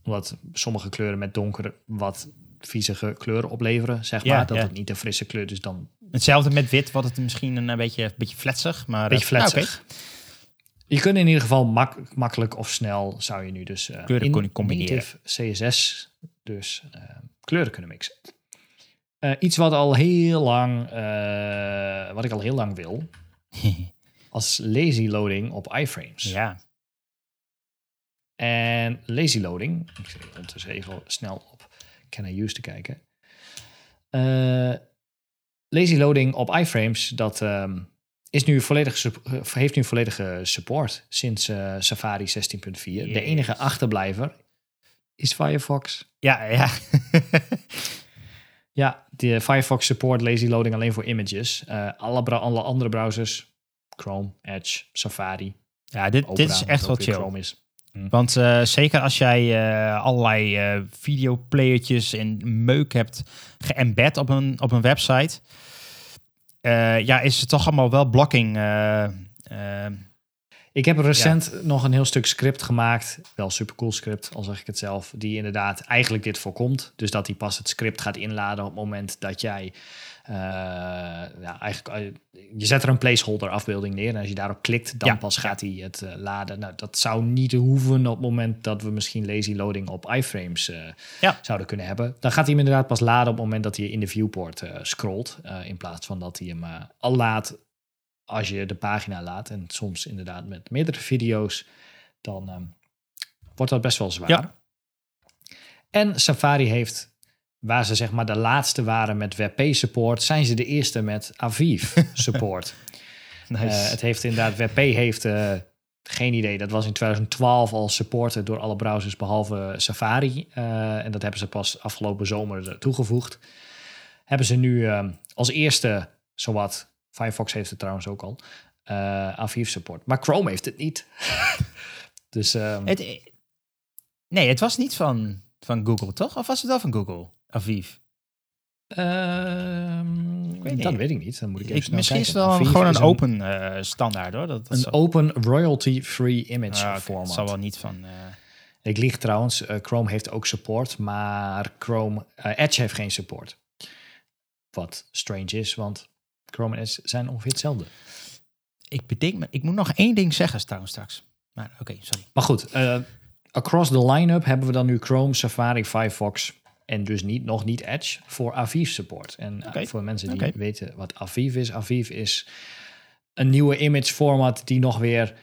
Omdat sommige kleuren met donkere wat viezige kleuren opleveren, zeg Ja, maar. Dat ja. het niet een frisse kleur is, dan hetzelfde met wit wordt het misschien een, beetje, een beetje fletsig. Maar, beetje eh, fletsig. Je kunt in ieder geval mak- makkelijk of snel zou je nu dus eh, Kleuren in combineren. CSS dus eh, kleuren kunnen mixen. Eh, iets wat al heel lang, eh, wat ik al heel lang wil, *laughs* als lazy loading op iframes. ja. En lazy loading, ik zit ondertussen even snel op Can I Use te kijken. Eh, lazy loading op iframes, dat ehm, is nu volledig, heeft nu volledige support sinds Safari 16.4. De enige achterblijver is Firefox. Ja, ja. *laughs* Ja, de Firefox support lazy loading alleen voor images. Uh, alle, alle andere browsers, Chrome, Edge, Safari, ja dit, Opera, dit is echt wat chill. Chrome is. Want eh, zeker als jij eh, allerlei eh videoplayertjes en meuk hebt geëmbed op een, op een website, eh, ja, is het toch allemaal wel blocking. Ik heb recent nog een heel stuk script gemaakt. Wel supercool script, al zeg ik het zelf. Die inderdaad eigenlijk dit voorkomt. Dus dat hij pas het script gaat inladen op het moment dat jij... eh, ja, eigenlijk, eh, je zet er een placeholder afbeelding neer. En als je daarop klikt, dan Ja. pas gaat hij het eh, laden. Nou, dat zou niet hoeven op het moment dat we misschien lazy loading op iframes Ja. zouden kunnen hebben. Dan gaat hij hem inderdaad pas laden op het moment dat hij in de viewport scrolt. in plaats van dat hij hem al laat als je de pagina laat, en soms inderdaad met meerdere video's, dan ehm, wordt dat best wel zwaar. Ja. En Safari heeft, waar ze zeg maar de laatste waren met WebP support, zijn ze de eerste met Aviv *laughs* support. nice. Eh, het heeft inderdaad, WebP heeft, eh, geen idee, dat was in 2012 al supported door alle browsers behalve Safari. Eh, en dat hebben ze pas afgelopen zomer er toegevoegd. Hebben ze nu ehm, als eerste, zowat, Firefox heeft het trouwens ook al, eh Aviv support. Maar Chrome heeft het niet. *laughs* dus ehm, het, nee, het was niet van, van Google, toch? Of was het wel van Google? Aviv? ehm, weet dat weet ik niet. Dan moet ik even Ik, misschien is het wel Aviv gewoon een open eh, standaard, hoor. Dat, dat Een open royalty-free image Ah, format. Het zal wel niet van... eh, Ik lieg trouwens, eh, Chrome heeft ook support, maar Chrome, eh, Edge heeft geen support. Wat strange is, want Chrome en Edge zijn ongeveer hetzelfde. ik bedenk me... Ik moet nog één ding zeggen trouwens straks. Maar oké, sorry. Maar goed, eh, across the line-up hebben we dan nu Chrome, Safari, Firefox en dus niet, nog niet Edge voor Aviv support. En eh, voor mensen die weten wat Aviv is, Aviv is een nieuwe image format die nog weer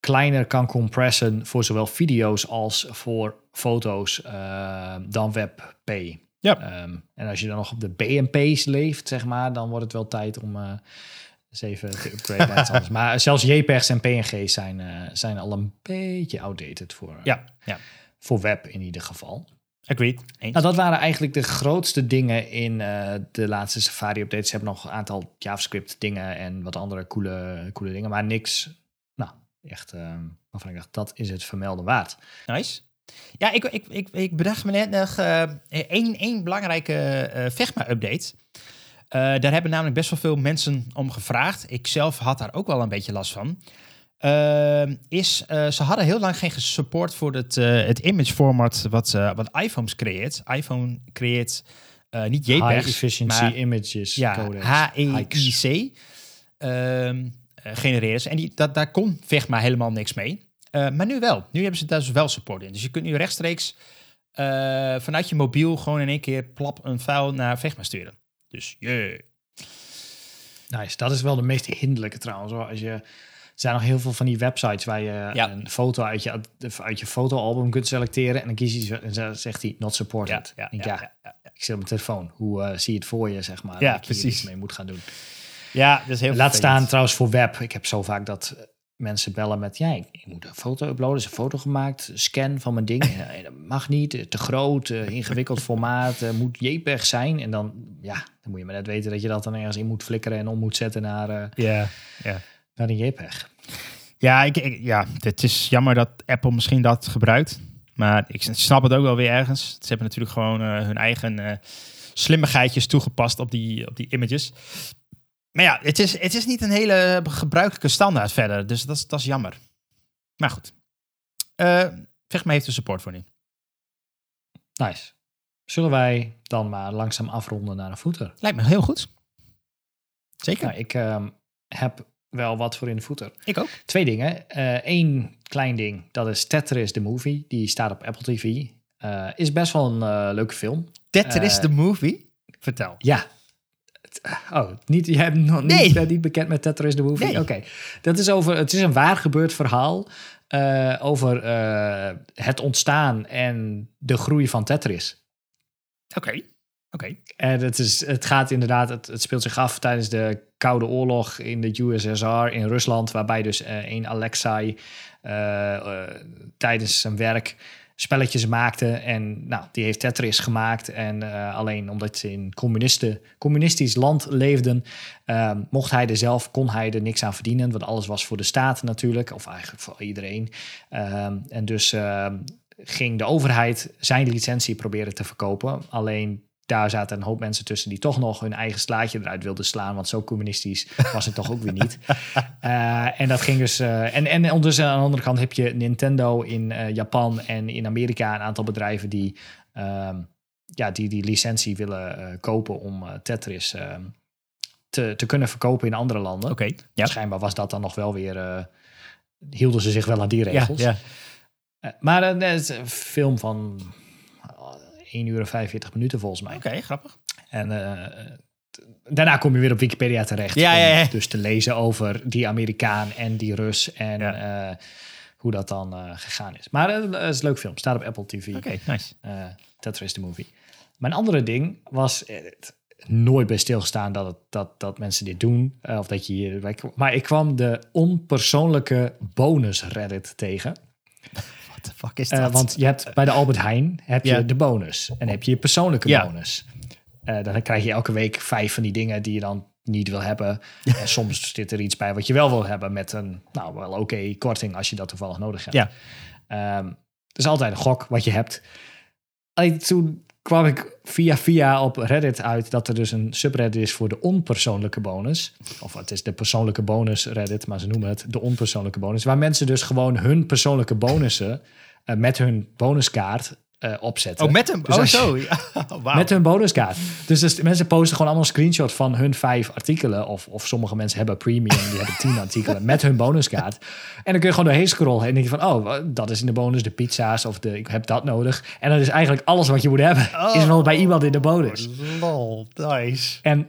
kleiner kan compressen voor zowel video's als voor foto's eh, dan WebP. Ja. Ehm, en als je dan nog op de BMP's leeft, zeg maar, dan wordt het wel tijd om eens even te upgraden. *laughs* Maar zelfs JPEG's en PNG's zijn, eh, zijn al een beetje outdated voor, eh, Ja, ja. voor web in ieder geval. Agreed. Eens. Nou, dat waren eigenlijk de grootste dingen in de laatste Safari-updates. Ze hebben nog een aantal JavaScript-dingen en wat andere coole, coole dingen, maar niks, nou, echt, eh, waarvan ik dacht, dat is het vermelden waard. Nice. Ja, ik, ik, ik, ik bedacht me net nog eh, één, één belangrijke eh Vegma-update. Eh, daar hebben namelijk best wel veel mensen om gevraagd. Ik zelf had daar ook wel een beetje last van. Is, ze hadden heel lang geen support voor het, het image format wat, wat iPhones creëert. iPhone creëert niet High JPEGs, efficiency maar images ja. HEIC ehm eh, genereren ze. En die, dat, daar kon Vegma helemaal niks mee. Eh, maar nu wel. Nu hebben ze daar dus wel support in. Dus je kunt nu rechtstreeks eh, vanuit je mobiel gewoon in één keer plap een file naar Vegma sturen. Dus yeah. Nice. Dat is wel de meest hinderlijke trouwens. Hoor. Als je, er zijn nog heel veel van die websites waar je Ja. een foto uit je, uit je fotoalbum kunt selecteren. En dan kies je en zegt hij not supported. Ja, ja, Ik ja, ik zit op mijn telefoon. Hoe eh, zie je het voor je, zeg maar? Ja, dat precies. iets mee moet gaan doen. Ja, dat is heel Laat staan trouwens voor web. Ik heb zo vaak dat mensen bellen met... Ja, ik, ik moet een foto uploaden. is een foto gemaakt. Scan van mijn ding. Dat mag niet. eh, Te groot. eh, ingewikkeld *laughs* formaat. eh, moet JPEG zijn. En dan, ja, dan moet je maar net weten... dat je dat dan ergens in moet flikkeren... en om moet zetten naar, Ja, ja. naar een JPEG. Ja, ik, ik- ja, het is jammer dat Apple misschien dat gebruikt. Maar ik snap het ook wel weer ergens. Ze hebben natuurlijk gewoon hun eigen slimmigheidjes toegepast op die, op die images. Maar ja, het is, het is niet een hele gebruikelijke standaard verder. Dus dat is, dat is jammer. Maar goed. Eh Vegma heeft er support voor nu. Nice. Zullen wij dan maar langzaam afronden naar een voeter? Lijkt me heel goed. Zeker. Nou, ik ehm, heb wel wat voor in de voeter. Ik ook. Twee dingen. Eén klein ding, dat is Tetris the Movie. Die staat op Apple TV. Eh, is best wel een eh, leuke film. Tetris Eh, the movie. Vertel. Ja. Het- Oh, niet, jij hebt nog Nee. niet, bent niet bekend met Tetris the Movie? Nee. Oké. Dat is over, het is een waar gebeurd verhaal eh, over eh, het ontstaan en de groei van Tetris. Oké. Oké. En het, is, het gaat inderdaad, het, het speelt zich af tijdens de Koude Oorlog in de USSR in Rusland, waarbij dus eh een Alexei eh, eh, tijdens zijn werk spelletjes maakte. En nou, die heeft Tetris gemaakt. En eh, alleen omdat ze in communisten, communistisch land leefden, ehm, mocht hij er zelf, kon hij er niks aan verdienen. Want alles was voor de staat natuurlijk, of eigenlijk voor iedereen. Ehm, en dus ehm, ging de overheid zijn licentie proberen te verkopen. Alleen daar zaten een hoop mensen tussen die toch nog hun eigen slaatje eruit wilden slaan. Want zo communistisch was het toch ook weer niet. Uh, *laughs* en dat ging dus. Uh, en, en ondertussen aan de andere kant heb je Nintendo in uh, Japan en in Amerika een aantal bedrijven die, ja, die die licentie willen kopen om Tetris te, te kunnen verkopen in andere landen. Oké. Okay, ja. Schijnbaar was dat dan nog wel weer. hielden ze zich wel aan die regels. Ja, ja. maar een film van 1 uur en 45 minuten volgens mij. Oké, grappig. En uh, daarna kom je weer op Wikipedia terecht. Ja, ja, ja. Dus te lezen over die Amerikaan en die Rus en ja. uh, hoe dat dan uh, gegaan is. Maar het is een leuk film. Staat op Apple TV. Oké, okay, nice. Tetris de movie. Mijn andere ding was nooit bij stilgestaan dat, het, dat, dat mensen dit doen. of dat je hier... Maar ik kwam de onpersoonlijke bonus Reddit tegen. What the fuck is dat? Uh, want je hebt bij de Albert Heijn heb je de bonus. En heb je je persoonlijke bonus. Uh, dan krijg je elke week vijf van die dingen die je dan niet wil hebben. *laughs* en soms zit er iets bij wat je wel wil hebben met een, nou wel oké okay, korting als je dat toevallig nodig hebt. Ja. Um, het is altijd een gok wat je hebt. Alleen toen kwam ik via via op Reddit uit dat er dus een subreddit is voor de onpersoonlijke bonus. Of het is de persoonlijke bonus Reddit, maar ze noemen het de onpersoonlijke bonus. Waar mensen dus gewoon hun persoonlijke bonussen uh, met hun bonuskaart uh, opzetten. Oh, met hem? Dus oh, zo. Je, *laughs* wow. Met hun bonuskaart. Dus, dus, mensen posten gewoon allemaal een screenshot van hun vijf artikelen. Of, of sommige mensen hebben premium, die hebben tien *laughs* artikelen met hun bonuskaart. En dan kun je gewoon doorheen scrollen en denk je van, oh, dat is in de bonus, de pizza's of de, ik heb dat nodig. En dan is eigenlijk alles wat je moet hebben, oh, is wel bij iemand in de bonus. Lol, nice. En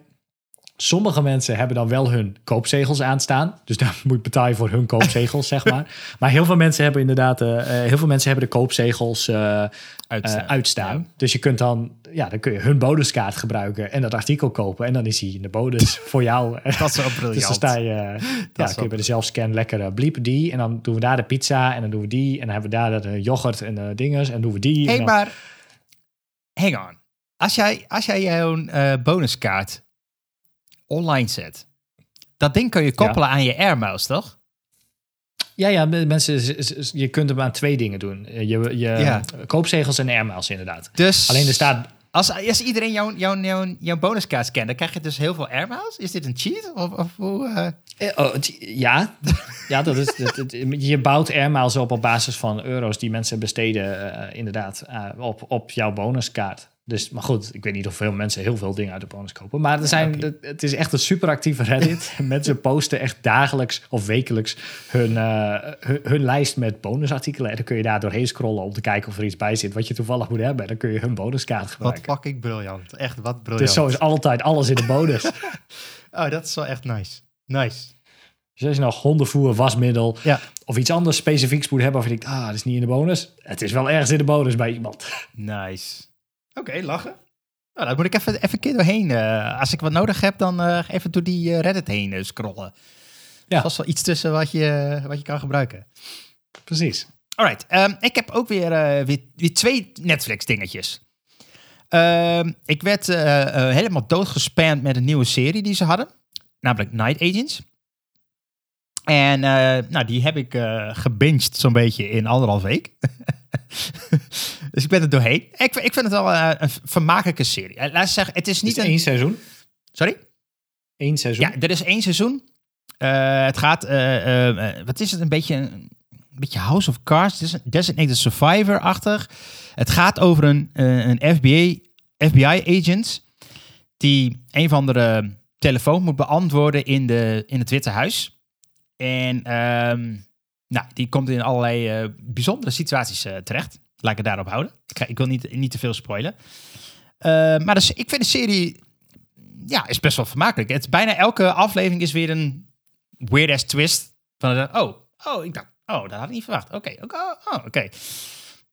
Sommige mensen hebben dan wel hun koopzegels aanstaan. Dus dan *laughs* moet je betalen voor hun koopzegels, zeg maar. *laughs* Maar heel veel mensen hebben inderdaad... Uh, heel veel mensen hebben de koopzegels uh, uitstaan. Uh, uitstaan. Ja. Dus je kunt dan... Ja, dan kun je hun bonuskaart gebruiken en dat artikel kopen. En dan is hij in de bonus *laughs* voor jou. Dat is wel briljant. Dus dan sta je... ja, kun je bij de zelfscan lekker bliep die. En dan doen we daar de pizza en dan doen we die. En dan hebben we daar de yoghurt en de dinges. En doen we die. Hé, hey, maar... Hang on. Als jij, als jij jouw bonuskaart online zet. Dat ding kun je koppelen ja. aan je AirMouse, toch? Ja, ja, mensen, je kunt hem aan twee dingen doen. Je, je ja. koopzegels en AirMouse inderdaad. Dus alleen er staat. Als, als iedereen jouw, jouw, jouw, jouw bonuskaart scant, dan krijg je dus heel veel AirMouse. Is dit een cheat? Of, of hoe? Uh... Oh, ja, ja dat is, dat, dat, je bouwt AirMiles op op basis van euro's die mensen besteden, uh, inderdaad, uh, op, op jouw bonuskaart. Dus, maar goed, ik weet niet of veel mensen heel veel dingen uit de bonus kopen. Maar er zijn, ja, okay. het is echt een superactieve Reddit. *laughs* *laughs* mensen posten echt dagelijks of wekelijks hun, uh, hun, hun, lijst met bonusartikelen. En dan kun je daar doorheen scrollen om te kijken of er iets bij zit wat je toevallig moet hebben. En dan kun je hun bonuskaart gebruiken. Wat fucking briljant. Echt wat briljant. Dus zo is altijd alles in de bonus. *laughs* oh, dat is wel echt nice. Nice. Dus als je nog hondenvoer, wasmiddel ja. of iets anders specifieks moet hebben... of je denkt, ah, dat is niet in de bonus. Het is wel ergens in de bonus bij iemand. Nice. Oké, okay, lachen. Nou, dan moet ik even, even een keer doorheen. Uh, als ik wat nodig heb, dan uh, even door die uh, Reddit heen scrollen. Ja. Er is wel iets tussen wat je, wat je kan gebruiken. Precies. Alright, um, ik heb ook weer, weer, weer, twee Netflix dingetjes. Uh, ik werd helemaal doodgespamd met een nieuwe serie die ze hadden. Namelijk Night Agents. En nou, die heb ik gebinged zo'n beetje in anderhalf week. *laughs* *laughs* dus ik ben er doorheen. Ik, ik vind het wel een, een vermakelijke serie. Laat zeggen, het is niet is een... één seizoen. Sorry? Eén seizoen? Ja, er is één seizoen. Uh, het gaat, uh, uh, wat is het, een beetje, een beetje House of Cards, Designated Survivor-achtig. Het gaat over een, een FBI, FBI-agent die een van de telefoon moet beantwoorden in, de, in het Witte Huis. En... Um, nou, die komt in allerlei uh, bijzondere situaties uh, terecht. Laat ik het daarop houden. Ik, ik wil niet, niet te veel spoilen. Uh, maar dus, ik vind de serie ja, is best wel vermakelijk. Het, bijna elke aflevering is weer een weird-ass twist. Van, oh, oh, ik dacht, oh, dat had ik niet verwacht. Oké, oké, okay, oh, oké.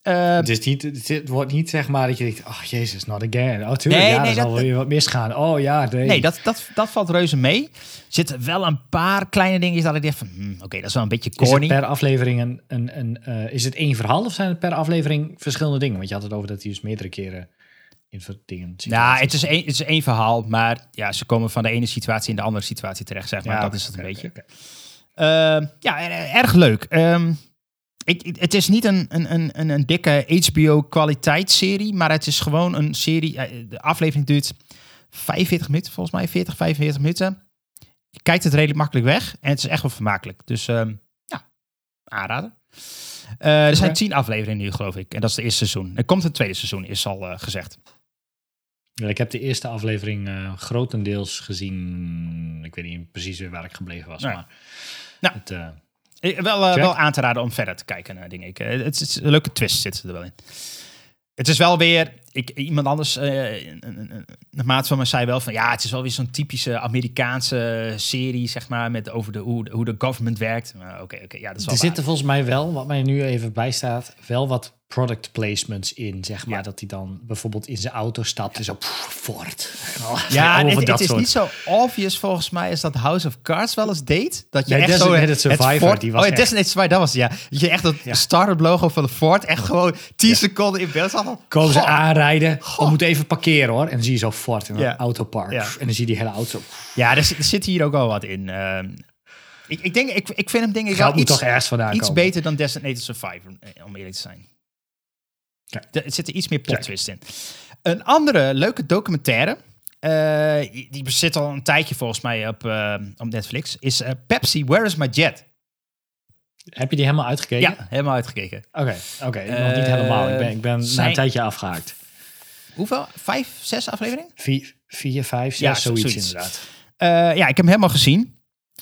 Eh, Het, is niet, het, wordt niet zeg maar dat je denkt, oh jezus, not again. Oh, tuurlijk, Nee, ja, nee, er zal dat- weer wat misgaan. Oh ja, nee. Nee, dat, dat, dat valt reuze mee. Er zitten wel een paar kleine dingetjes dat ik dacht van... hmm, Oké, dat is wel een beetje is corny. per aflevering een, een, een eh, is het één verhaal of zijn het per aflevering verschillende dingen? Want je had het over dat hij dus meerdere keren in dingen. Nou, het is, één, het is één verhaal, maar ja, ze komen van de ene situatie in de andere situatie terecht, zeg maar. Ja, dat is het een beetje. Ehm, ja, er- erg leuk. Ehm, ik, het is niet een, een, een, een, dikke HBO-kwaliteitsserie, maar het is gewoon een serie. eh, De aflevering duurt 45 minuten, volgens mij, 40, 45 minuten. Je kijkt het redelijk makkelijk weg en het is echt wel vermakelijk. Dus ehm, ja, aanraden. Eh, er zijn tien afleveringen nu, geloof ik. En dat is het eerste seizoen. Er komt een tweede seizoen, is al eh, gezegd. Ja, ik heb de eerste aflevering grotendeels gezien. Ik weet niet precies weer waar ik gebleven was. Nee. Maar Nou. het, Wel, eh, wel aan te raden om verder te kijken naar dingen. Ik, eh, het is een leuke twist zit er wel in. Het is wel weer, ik, iemand anders, eh, een, een, een- een maat van me zei wel van ja, het is wel weer zo'n typische Amerikaanse serie, zeg maar, met over de, hoe, de- hoe de government werkt. Maar Oké, oké, ja, dat is wel er waar. zitten volgens mij wel, wat mij nu even bijstaat, wel wat product placements in. Zeg maar Ja. dat hij dan bijvoorbeeld in zijn auto stapt en zo pff, Ford. Ja, *laughs* het, is soort. niet zo obvious volgens mij als dat House of Cards wel eens deed. Dat je Nee, echt zo... het Survivor, Ford- die was oh, ja, echt- Survivor, dat was ja. Dat je echt dat Ja. start-up logo van de Ford echt gewoon 10 seconden in beeld zat. Komen ze aanrijden. We moeten even parkeren hoor. En dan zie je zo Ford in een autopark. En dan zie je die hele auto. Ja, er, zit- er zit hier ook wel wat in. Ehm, ik, ik, denk, ik, ik vind hem denk ik wel iets, toch ergens vandaan iets komen. beter dan Designated Survivor, eh, om eerlijk te zijn. Ja. Er zit er iets meer plot in. Een andere leuke documentaire, eh, die zit al een tijdje volgens mij op, eh, op Netflix, is eh, Pepsi, Where is my jet? Heb je die helemaal uitgekeken? Ja, helemaal uitgekeken. Oké, oké. nog niet helemaal. Ik ben, ik ben na een tijdje afgehaakt. Hoeveel? Vijf, zes afleveringen? Vier, vier vijf, zes, Ja, zoiets, zoiets. inderdaad. Eh, ja, ik heb hem helemaal gezien.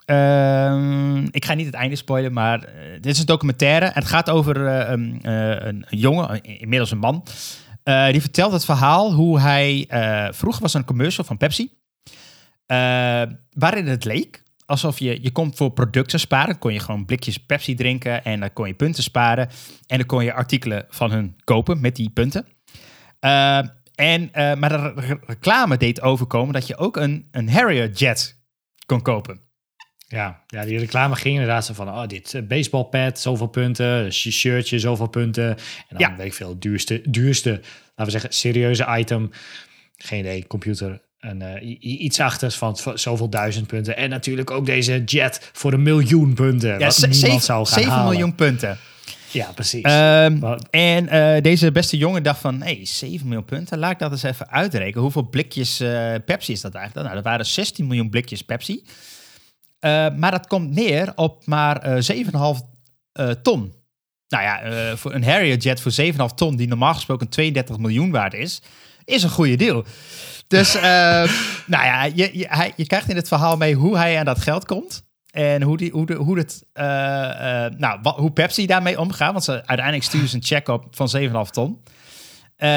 Ehm, ik ga niet het einde spoilen, maar eh, dit is een documentaire. En het gaat over eh, een, eh, een, jongen, inmiddels een man. die vertelt het verhaal hoe hij... vroeger was een commercial van Pepsi. waarin het leek alsof je... Je kon voor producten sparen. Kon je gewoon blikjes Pepsi drinken en dan kon je punten sparen. En dan kon je artikelen van hun kopen met die punten. En, maar de re- reclame deed overkomen dat je ook een, een Harrier jet kon kopen. Ja, ja, die reclame ging inderdaad zo van... Oh, dit eh, baseballpad, zoveel punten. Een shirtje, zoveel punten. En dan Ja. weet ik veel, duurste, duurste, laten we zeggen, serieuze item. Geen idee, computer. En eh, i- i- iets achters van zoveel duizend punten. En natuurlijk ook deze jet voor een miljoen punten. Ja, wat niemand zeven- zou gaan 7 halen. miljoen punten. Ja, precies. Wat- en eh, deze beste jongen dacht van, hey, 7 miljoen punten, laat ik dat eens even uitrekenen. Hoeveel blikjes eh, Pepsi is dat eigenlijk? Nou, dat waren 16 miljoen blikjes Pepsi. Eh, maar dat komt neer op maar eh 7,5 eh, ton. Nou ja, eh, voor een Harrier jet voor 7,5 ton, die normaal gesproken 32 miljoen waard is, is een goede deal. Dus, eh, *laughs* nou ja, je, je, hij, je krijgt in het verhaal mee hoe hij aan dat geld komt. En hoe, die, hoe, de, hoe, het, eh, eh, nou, wat, hoe Pepsi daarmee omgaat. Want ze, uiteindelijk sturen ze een check op van 7,5 ton. Eh,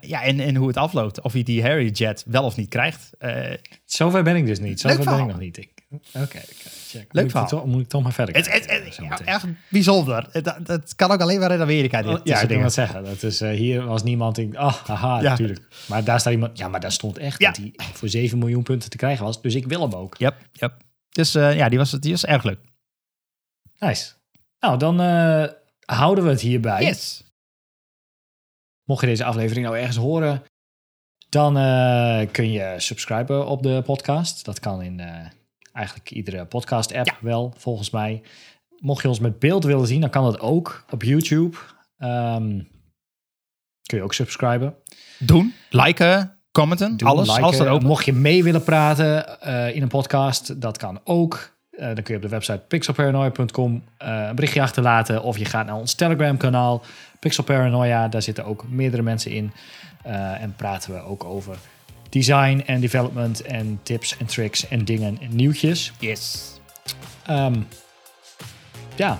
ja, en, en hoe het afloopt. Of hij die Harry Jet wel of niet krijgt. Eh, Zover ben ik dus niet. Zover ben ik nog niet. Ik- Oké, check. Leuk moet verhaal. Ik toch, moet ik toch maar verder het, ja, echt bijzonder. Dat, dat kan ook alleen maar in Amerika. Dit, Oh, dit ja, ik wil zeggen. Dat is, eh, hier was niemand die... Ah, haha, Ja. natuurlijk. Maar daar staat iemand... Ja, maar daar stond echt Ja. dat hij voor 7 miljoen punten te krijgen was. Dus ik wil hem ook. Yep, yep. Dus ja, die was, die was erg leuk. Nice. Nou, dan houden we het hierbij. Yes. Mocht je deze aflevering nou ergens horen... dan eh, kun je subscriben op de podcast. Dat kan in eh, eigenlijk iedere podcast-app Ja. wel, volgens mij. Mocht je ons met beeld willen zien, dan kan dat ook op YouTube. Ehm, kun je ook subscriben. Doen, liken, commenten, Doen, alles. liken. Mocht je mee willen praten eh, in een podcast, dat kan ook. Dan kun je op de website pixelparanoia.com eh, een berichtje achterlaten. Of je gaat naar ons Telegram kanaal, Pixel Paranoia. Daar zitten ook meerdere mensen in. Eh, en praten we ook over design en development en tips en tricks en dingen en nieuwtjes. Yes. Ehm, ja,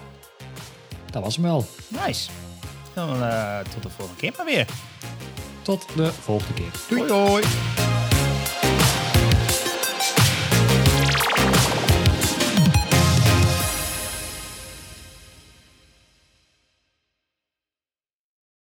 dat was hem wel. Nice. Dan eh, tot de volgende keer maar weer. Tot de volgende keer. Doei. hoi.